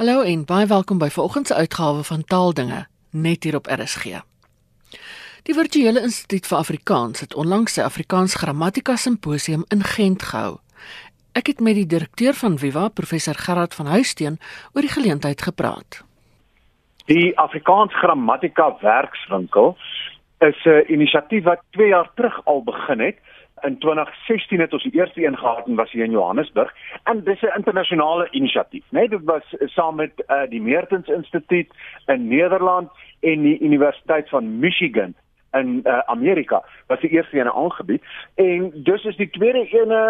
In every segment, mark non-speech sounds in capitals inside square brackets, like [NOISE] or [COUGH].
Hallo en baie welkom by vanoggend se uitgawe van Taaldinge net hier op RSG. Die Virtuele Instituut vir Afrikaans het onlangs sy Afrikaans Grammatika Simposium in Gent gehou. Ek het met die direkteur van Viva, professor Gerard van Huisteen, oor die geleentheid gepraat. Die Afrikaans Grammatika Werkswinkel is 'n inisiatief wat 2 jaar terug al begin het in 2016 het ons die eerste een gehad en was hier in Johannesburg en dis 'n internasionale inisiatief, né? Nee, dit was saam met uh, die Meertens Instituut in Nederland en die Universiteit van Michigan in uh, Amerika was die eerste ene aangebied. En dus is die tweede ene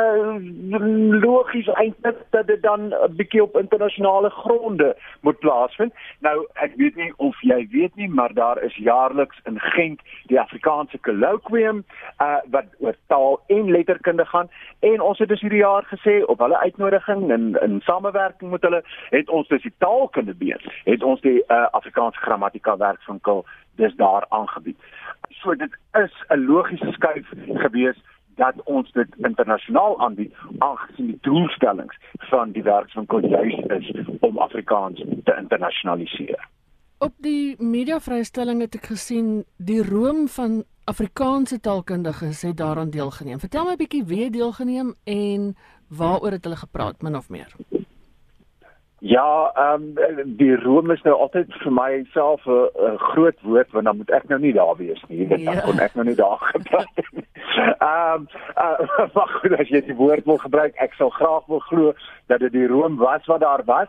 uh, logies eintlik dat dit dan 'n bietjie op internasionale gronde moet plaasvind. Nou ek weet nie of jy weet nie, maar daar is jaarliks in Gent die Afrikaanse kolokwium uh, wat oor taal en letterkunde gaan. En ons het dus hierdie jaar gesê op hulle uitnodiging en in samewerking met hulle het ons dus die taalkunde been het ons die uh, Afrikaanse grammatika werkswinkel dis daar aangebied. So dit is 'n logiese skuif gewees dat ons dit internasionaal aanbied aangesien die doelstellings van die werkswinkel juis is om Afrikaans te internasionaliseer. Op die mediavrystelling het ek gesien die room van Afrikaanse taalkundiges het daaraan deelgeneem. Vertel my 'n bietjie wie het deelgeneem en waaroor het hulle gepraat min of meer? Ja, ehm um, die room is nou altyd vir myself 'n groot woord want dan moet ek nou nie daar wees nie. Dit ja. kon ek nou nie daar [LAUGHS] gepraat het. Ehm uh, [LAUGHS] maar goed as jy die woord wil gebruik, ek sal graag wil glo dat dit die room was wat daar was.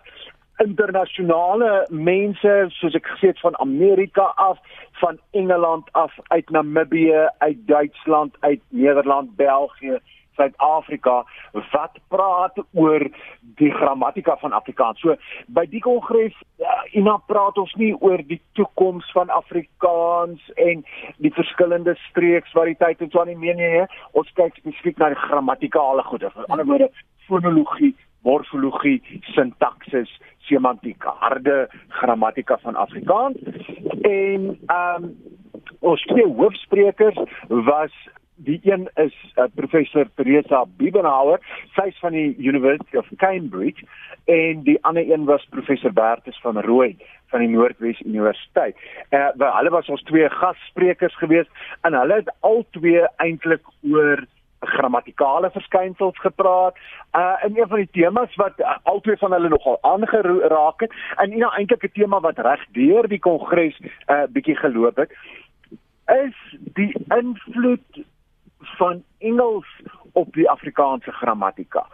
Internasionale mense soos ek gesê het van Amerika af, van Engeland af, uit Namibië, uit Duitsland, uit Nederland, België Suid-Afrika wat praat oor die grammatika van Afrikaans. So by die kongres uh, ina praat ons nie oor die toekoms van Afrikaans en die verskillende streeksvariëteite en so aan nie, nee nee, ons kyk spesifiek na die grammatikale goede. Met ander woorde, fonologie, morfologie, sintaksis, semantiek, harde grammatika van Afrikaans. En ehm um, ons twee hoofsprekers was die een is uh, professor Teresa Biebenhauer, sy's van die University of Cambridge en die ander een was professor Bertus van Rooi van die Noordwes Universiteit. Uh wel hulle was ons twee gassprekers gewees en hulle het albei eintlik oor grammatikale verskynsels gepraat. Uh in een van die temas wat uh, albei van hulle nogal aangeraak het en ina eintlik 'n tema wat reg deur die kongres uh bietjie geloop het is die invloed van Engels op die Afrikaanse grammatika.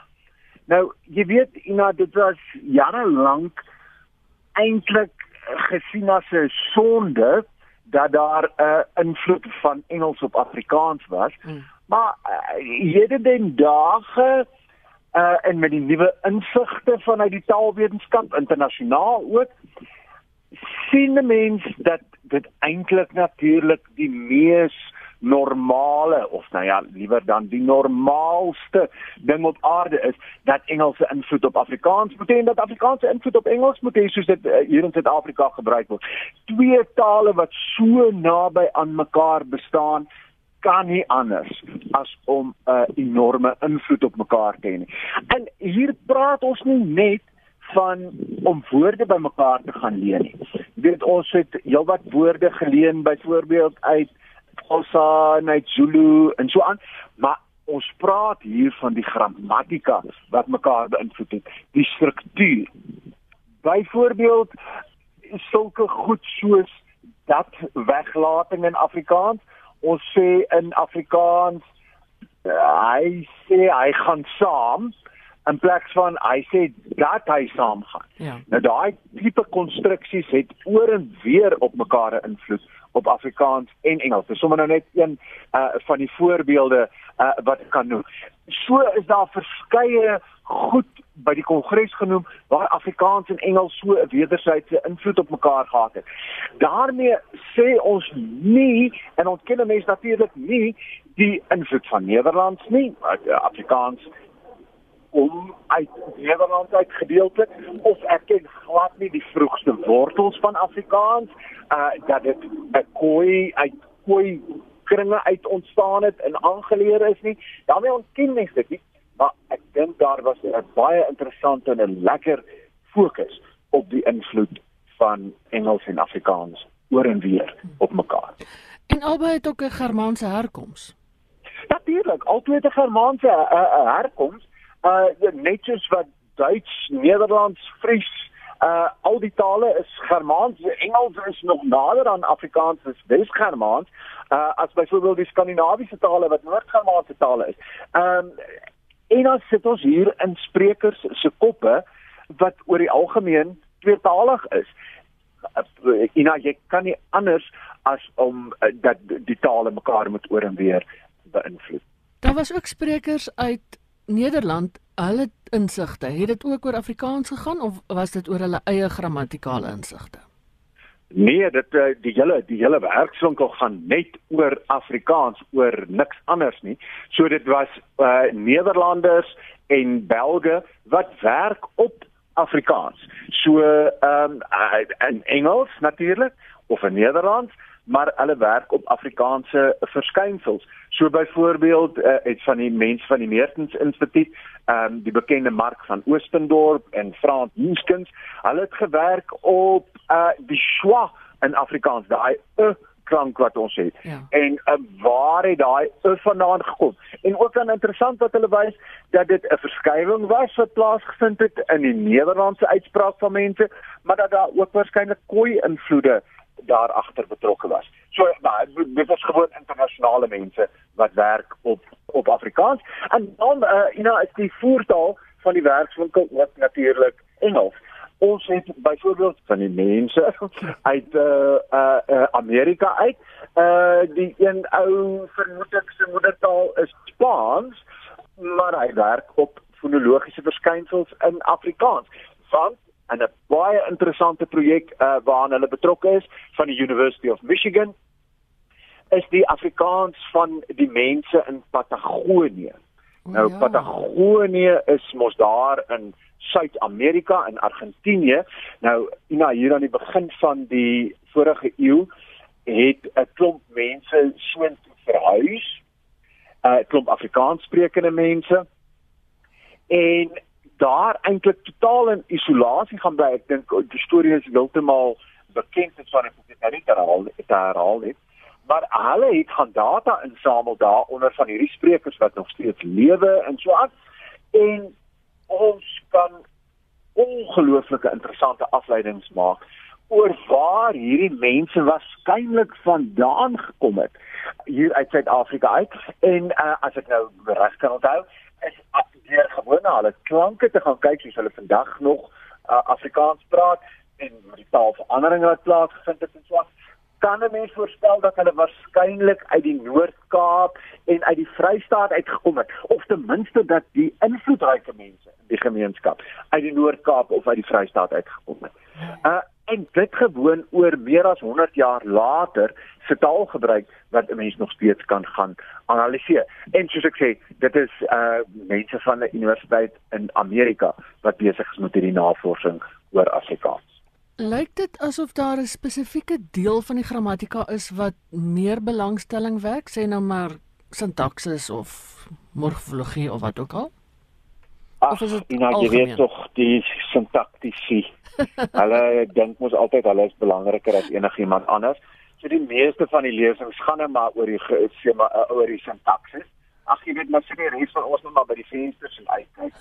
Nou, jy weet, Ina, dit was jare lank eintlik gesien as 'n sonde dat daar 'n uh, invloed van Engels op Afrikaans was. Hmm. Maar uh, hierdie dae uh en met die nuwe insigte vanuit die taalwetenskap internasionaal ook sien mense dat dit eintlik natuurlik die mees normale of nou ja, liewer dan die normaalste ding op aarde is dat Engelse invloed op Afrikaans moet hê en dat Afrikaanse invloed op Engels moet hê soos dit uh, hier in Suid-Afrika gebruik word. Twee tale wat so naby aan mekaar bestaan kan nie anders as om 'n uh, enorme invloed op mekaar te hê nie. En hier praat ons nie net van om woorde bymekaar te gaan leen nie. Jy weet ons het heelwat woorde geleen byvoorbeeld uit Xhosa, net Zulu en so aan, maar ons praat hier van die grammatika wat mekaar beïnvloed het, die struktuur. Byvoorbeeld sulke goed soos dat weglating in Afrikaans, ons sê in Afrikaans hy sê hy gaan saam in plaas van hy sê dat hy saam gaan. Ja. Nou daai tipe konstruksies het oor en weer op mekaar 'n invloed op Afrikaans en Engels. Dis sommer nou net een uh van die voorbeelde uh wat ek kan noem. So is daar verskeie goed by die kongres genoem waar Afrikaans en Engels so 'n wederwysige invloed op mekaar gehad het. daarmee sê ons nie en ons ken mense natuurlik nie die invloed van Nederlands nie, uh, Afrikaans om uit Nederland uit gedeeltelik of erken glad nie die vroegste wortels van Afrikaans uh dat dit 'n koei uit koei kringe uit ontstaan het en aangeleer is nie. daarmee ontken mens dit nie, maar ek dink daar was 'n baie interessante en 'n lekker fokus op die invloed van Engels en Afrikaans oor en weer op mekaar. En albei het ook 'n Germaanse herkoms. Natuurlik, albei het 'n Germaanse uh, uh, herkoms, uh net soos wat Duits, Nederlands, Fries, uh al die tale is Germaans, Engels is nog nader aan Afrikaans as Wes-Germaans, uh as byvoorbeeld die Skandinawiese tale wat Noord-Germaanse tale is. Um en dan sit ons hier in sprekers se koppe wat oor die algemeen tweetalig is. Ina jy kan nie anders as om uh, dat die tale mekaar moet oor en weer beïnvloed. Daar was ook sprekers uit Nederland, hulle insigte, het dit ook oor Afrikaans gegaan of was dit oor hulle eie grammatikale insigte? Nee, dit eh, die hele die hele werkswinkel gaan net oor Afrikaans, oor niks anders nie. So dit was uh Nederlanders en Belge wat werk op Afrikaans. So ehm um, in Engels natuurlik of in Nederlands, maar hulle werk op Afrikaanse verskynsels. So byvoorbeeld uh, het van die mense van die Meertens Instituut, ehm um, die bekende Mark van Oostendorp en Frans Huskins, hulle het gewerk op uh die schwa in Afrikaans, daai uh klank wat ons het. Ja. En uh, waar het daai uh vandaan gekom? En ook dan interessant wat hulle wys dat dit 'n verskywing was wat plaasgevind het in die Nederlandse uitspraak van mense, maar dat daar ook waarskynlik koi invloede daar agter betrokke was. So dit was gewoon internasionale mense wat werk op op Afrikaans en dan uh, know is die voertaal van die werkswinkel ook natuurlik Engels. Ons het byvoorbeeld van die mense [LAUGHS] uit uh uh, uh Amerika uit uh die een ou vermoed ek se moedertaal is Spaans maar hy werk op fonologiese verskynsels in Afrikaans. Want en 'n baie interessante projek uh, waaraan hulle betrokke is van die University of Michigan is die Afrikaans van die mense in Patagonië. Oh, nou ja. Patagonië is mos daar in Suid-Amerika en Argentinië. Nou ina hier aan die begin van die vorige eeu het 'n klomp mense soontoe verhuis. 'n uh, klomp Afrikaans sprekende mense. En daar eintlik totaal in isolasie gaan bly. Ek dink die storie is heeltemal bekend en sou ek dit nou nie herhaal het herhaal het. Maar hulle het gaan data insamel daaronder van hierdie sprekers wat nog steeds lewe en so aan. En ons kan ongelooflike interessante afleidings maak oor waar hierdie mense waarskynlik vandaan gekom het hier uit Suid-Afrika uit en uh, as ek nou reg kan onthou is deur gewoon na hulle klanke te gaan kyk soos hulle vandag nog uh, Afrikaans praat en met die taalverandering wat plaasgevind het en so aan kan 'n mens voorstel dat hulle waarskynlik uit die Noord-Kaap en uit die Vrystaat uitgekom het of ten minste dat die invloedryke mense in die gemeenskap uit die Noord-Kaap of uit die Vrystaat uitgekom het. Uh en dit gewoon oor meer as 100 jaar later se taalgebruik wat 'n mens nog steeds kan gaan analiseer. En soos ek sê, dit is uh mense van 'n universiteit in Amerika wat besig is met hierdie navorsing oor Afrikaans. Lyk dit asof daar 'n spesifieke deel van die grammatika is wat meer belangstelling wek, sê nou maar sintaksis of morfologie of wat ook al? Ach, of is dit nou jy weet tog die sintaktisie. [LAUGHS] hulle dink mos altyd hulle is belangriker as enigiemand anders. So die meeste van die lesings gaan net maar oor die sê maar uh, oor die sintaksis. Ag jy weet maar sê die res van ons net maar by die vensters en uitkyk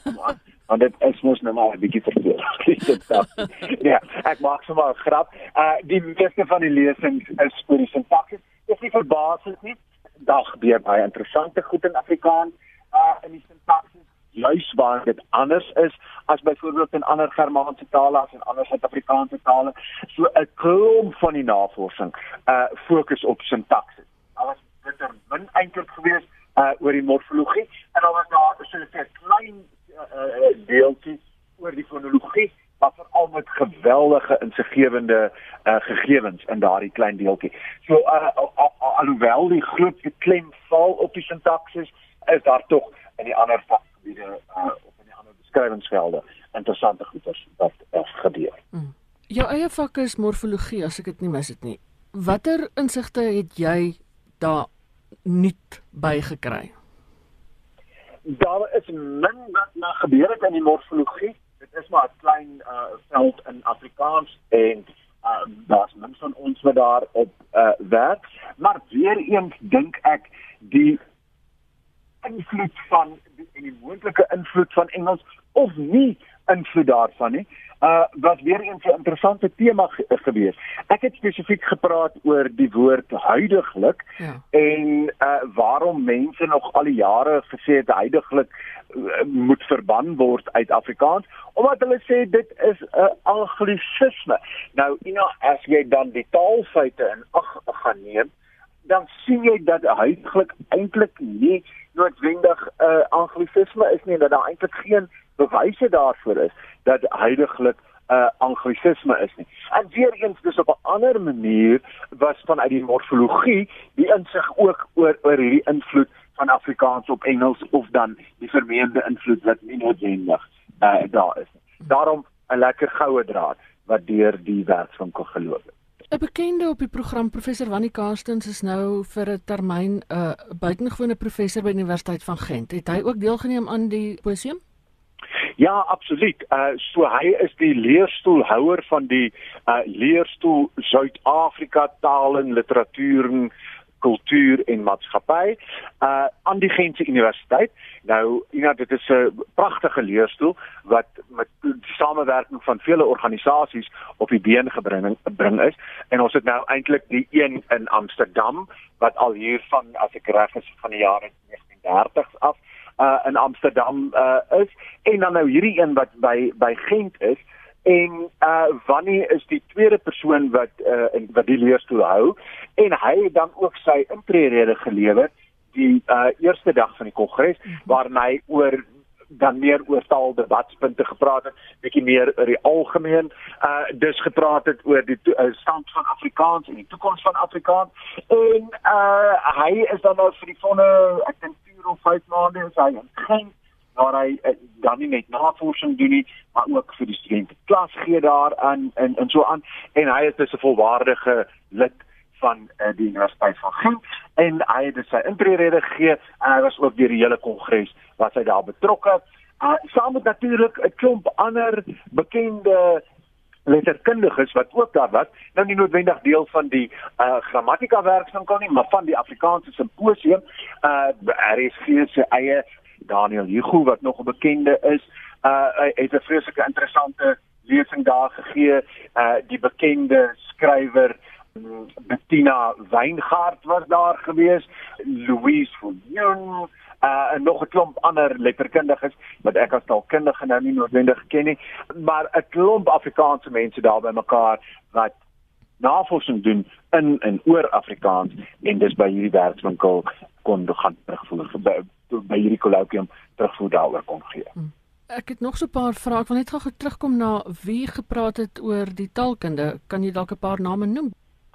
want dit is mos nou maar 'n bietjie verkeerd. [LAUGHS] ja, ek maak sommer 'n grap. Uh die meeste van die lesings is oor die sintaksis. Dis nie verbaasend nie. Gebeur baie interessante goed in Afrikaans uh in die sintaksis juis waar dit anders is as byvoorbeeld in ander Germaanse tale as in ander Suid-Afrikaanse tale. So 'n klomp van die navorsing uh fokus op sintaksis. Alles bitter min eintlik gewees uh oor die morfologie en dan was daar so 'n klein uh, deeltjie oor die fonologie maar veral met geweldige insiggewende uh, gegevens in daardie klein deeltjie. So uh, alhoewel die groot klem val op die sintaksis, is daar tog in die ander uh, of beskrywingsvelde interessante goeters wat uh, gebeur. Hmm. Jou eie vak is morfologie as ek dit nie mis het nie. Watter insigte het jy daar nuut bygekry? daar is min wat na gebeur het in die morfologie. Dit dis maar 'n klein uh, veld in Afrikaans en uh, daar's min van ons wat daar op uh, werk, maar weer eens dink ek die invloed van die, die moontlike invloed van Engels of nie invloed daarvan nie uh was weer eens 'n interessante tema ge gewees. Ek het spesifiek gepraat oor die woord huidiglik ja. en uh waarom mense nog al die jare gesê het huidiglik uh, moet verban word uit Afrikaans omdat hulle sê dit is 'n uh, anglisisme. Nou, know, as jy dan die taalfeite in ag gaan neem, dan sien jy dat huidiglik eintlik nie noodwendig 'n uh, anglisisme is nie, dat daar eintlik geen bewyse daarvoor is dat heidaglik 'n uh, anglisisme is nie. En weer eens dis op 'n ander manier was vanuit die morfologie die insig ook oor oor hierdie invloed van Afrikaans op Engels of dan die vermeende invloed wat nie noodwendig uh, daar is nie. Daarom 'n lekker goue draad wat deur die werkswinkel geloop het. 'n Bekende op die program professor Wannie Karstens is nou vir 'n termyn 'n uh, buitengewone professor by die Universiteit van Gent. Het hy ook deelgeneem aan die posium? Ja, absoluut. Uh so hy is die leerstoelhouer van die uh leerstoel Suid-Afrika taal en literatuur en kultuur en maatskappy uh aan die Gentse Universiteit. Nou, ja, dit is 'n pragtige leerstoel wat met samewerking van vele organisasies op die been gebring bring is en ons het nou eintlik die een in Amsterdam wat al hier van as ek reg is van die jare 1930s af uh in Amsterdam uh is en dan nou hierdie een wat by by Gent is en uh Wannie is die tweede persoon wat uh in wat die leerstoel hou. En hy het dan ook sy intrede gelewer die uh eerste dag van die kongres waarin hy oor dan meer oor taal debatpunte gepraat het, bietjie meer oor die algemeen. Uh dus gepraat het oor die uh, stand van Afrikaans en die toekoms van Afrikaans. En uh hy is dan nou vir die volgende ek dink of 5 maande is hy in Genk waar hy uh, dan nie net navorsing doen nie, maar ook vir die studente klas gee daar aan en en so aan en hy is 'n volwaardige lid van uh, die Universiteit van Genk en hy het sy intrede gegee en hy was ook deur die hele kongres wat hy daar betrokke. Uh, saam met natuurlik 'n klomp ander bekende letterkundiges wat ook daar was, nou nie noodwendig deel van die uh grammatika werkswinkel nie, maar van die Afrikaanse simposium. Uh RSG se eie Daniel Hugo wat nog 'n bekende is, uh hy het 'n vreeslike interessante lesing daar gegee. Uh die bekende skrywer mm, Bettina Weingart was daar gewees, Louise Viljoen uh en nog 'n klomp ander letterkundiges wat ek as taalkundige nou nie noodwendig ken nie, maar 'n klomp Afrikaanse mense daar by mekaar wat navorsing doen in en oor Afrikaans. En dis by hierdie werkswinkel kon gaan terugvoer by hierdie kolloquium terugvoer daaroor kon gee. Hmm. Ek het nog so 'n paar vrae, ek wil net gou terugkom na wie gepraat het oor die taalkunde. Kan jy dalk 'n paar name noem?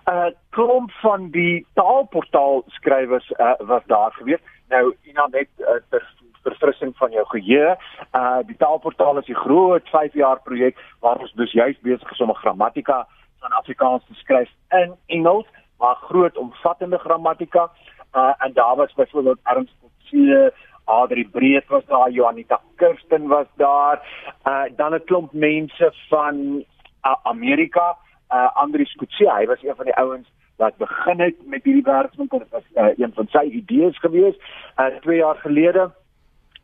'n uh, Klomp van die taalportaal skrywers uh, was daar gewees. Nou, Ina net uh, ter verfrissing van jou geheue, uh die taalportaal is 'n groot 5 jaar projek waar ons dus juist besig is om 'n grammatika van Afrikaans te skryf in Engels, maar groot omvattende grammatika. Uh en daar was byvoorbeeld Ernst Kotse, Adri Breed was daar, Johanita Kirsten was daar, uh dan 'n klomp mense van uh, Amerika, uh Andri Kotse, hy was een van die ouens wat begin het met hierdie werkswinkel. Dit was uh, een van sy idees gewees uh 2 jaar gelede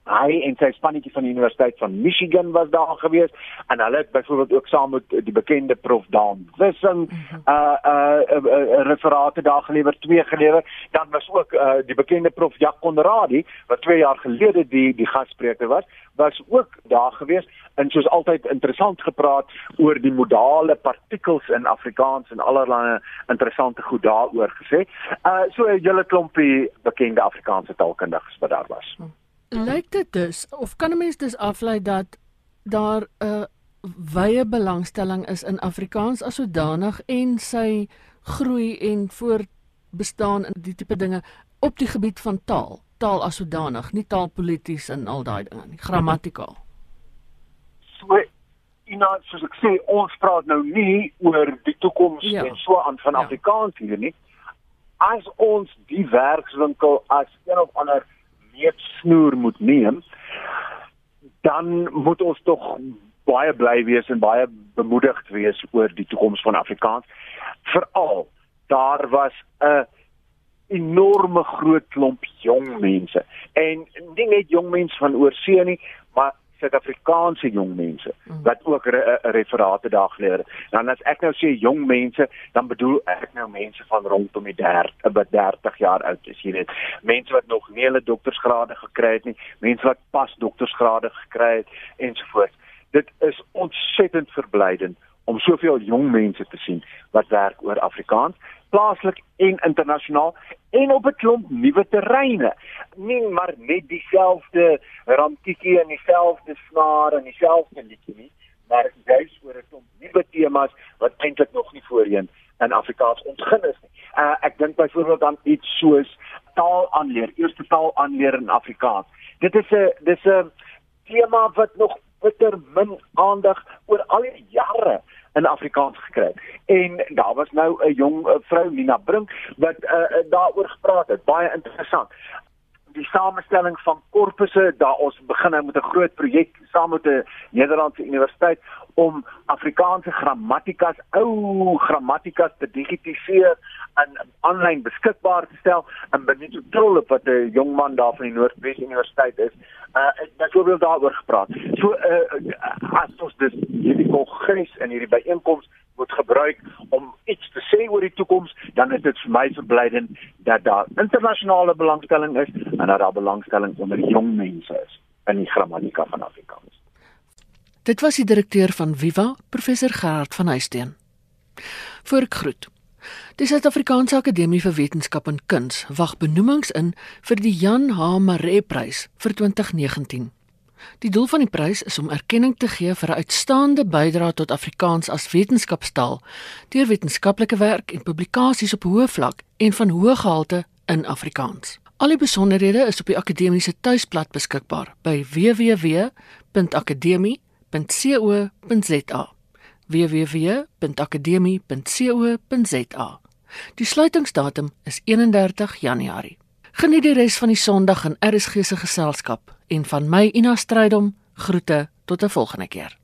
hy en sy spannetjie van die Universiteit van Michigan was daar gewees en hulle het byvoorbeeld ook saam met die bekende prof Dan Wissing uh uh, uh, uh referate daar gelewer twee gelewer dan was ook uh die bekende prof Jacques Conradi wat 2 jaar gelede die die gasspreker was was ook daar gewees en soos altyd interessant gepraat oor die modale partikels in Afrikaans en allerlei interessante goed daaroor gesê. Uh so 'n hele klompie bekende Afrikaanse taalkundiges wat daar was. Hmm. Lyk dit dus of kan 'n mens dus aflei dat daar 'n wye belangstelling is in Afrikaans as sodanig en sy groei en voortbestaan in die tipe dinge op die gebied van taal, taal as sodanig, nie taalpolities en al daai dinge nie, grammatikaal. So ina soos ek sê, ons praat nou nie oor die toekoms ja. en so aan van ja. Afrikaans hier nie. As ons die werkswinkel as een of ander neepsnoer moet neem, dan moet ons tog baie bly wees en baie bemoedigd wees oor die toekoms van Afrikaans. Veral daar was 'n enorme groot klomp jong mense en nie net jong mense van oorsee nie, maar Suid-Afrikaanse jong mense mm. wat ook re referate daar geleer. Dan as ek nou sê jong mense, dan bedoel ek nou mense van rondom die 30, wat 30 jaar oud is, jy weet. Mense wat nog nie hulle doktorsgrade gekry het nie, mense wat pas doktorsgrade gekry het ensovoorts. Dit is ontsettend verblydend om soveel jong mense te sien wat werk oor Afrikaans plaaslik en internasionaal en op 'n klomp nuwe terreine. Nie maar net dieselfde ramtiekie en dieselfde snaar en dieselfde liedjie nie, maar juis oor 'n klomp nuwe temas wat eintlik nog nie voorheen in Afrikaans ontgin is nie. Uh, ek dink byvoorbeeld aan iets soos taal aanleer, eerste taal aanleer in Afrikaans. Dit is 'n dis 'n tema wat nog bitter min aandag oor al die jare in Afrikaans gekry. En daar was nou 'n jong vrou Nina Brink wat uh, daaroor gepraat het. Baie interessant. Die samestelling van korpusse, daar ons begin nou met 'n groot projek saam met 'n Nederlandse universiteit om Afrikaanse grammatikas, ou grammatikas te digitiseer en aanlyn beskikbaar te stel en Benito Trollop wat 'n jong man daar van die Noordwes Universiteit is, uh ek het daaroor gepraat. So uh as ons dis hierdie kongres en hierdie byeenkoms moet gebruik om iets te sê oor die toekoms, dan is dit vir my verblydend dat daar internasionale belangstelling is en dat daar belangstelling onder jong mense is in die grammatika van Afrikaans. Dit was die direkteur van Viva, professor Gerard van Huisteen. Voor ek groet. Die Suid-Afrikaanse Akademie vir Wetenskap en Kuns wag benoemings in vir die Jan H. Maree Prys vir 2019. Die doel van die prys is om erkenning te gee vir 'n uitstaande bydrae tot Afrikaans as wetenskapstaal deur wetenskaplike werk en publikasies op hoë vlak en van hoë gehalte in Afrikaans. Al die besonderhede is op die akademiese tuisblad beskikbaar by www.akademie.co.za www.akademie.co.za. Die sluitingsdatum is 31 Januarie. Geniet die res van die Sondag in RSG se geselskap en van my Ina Strydom groete tot 'n volgende keer.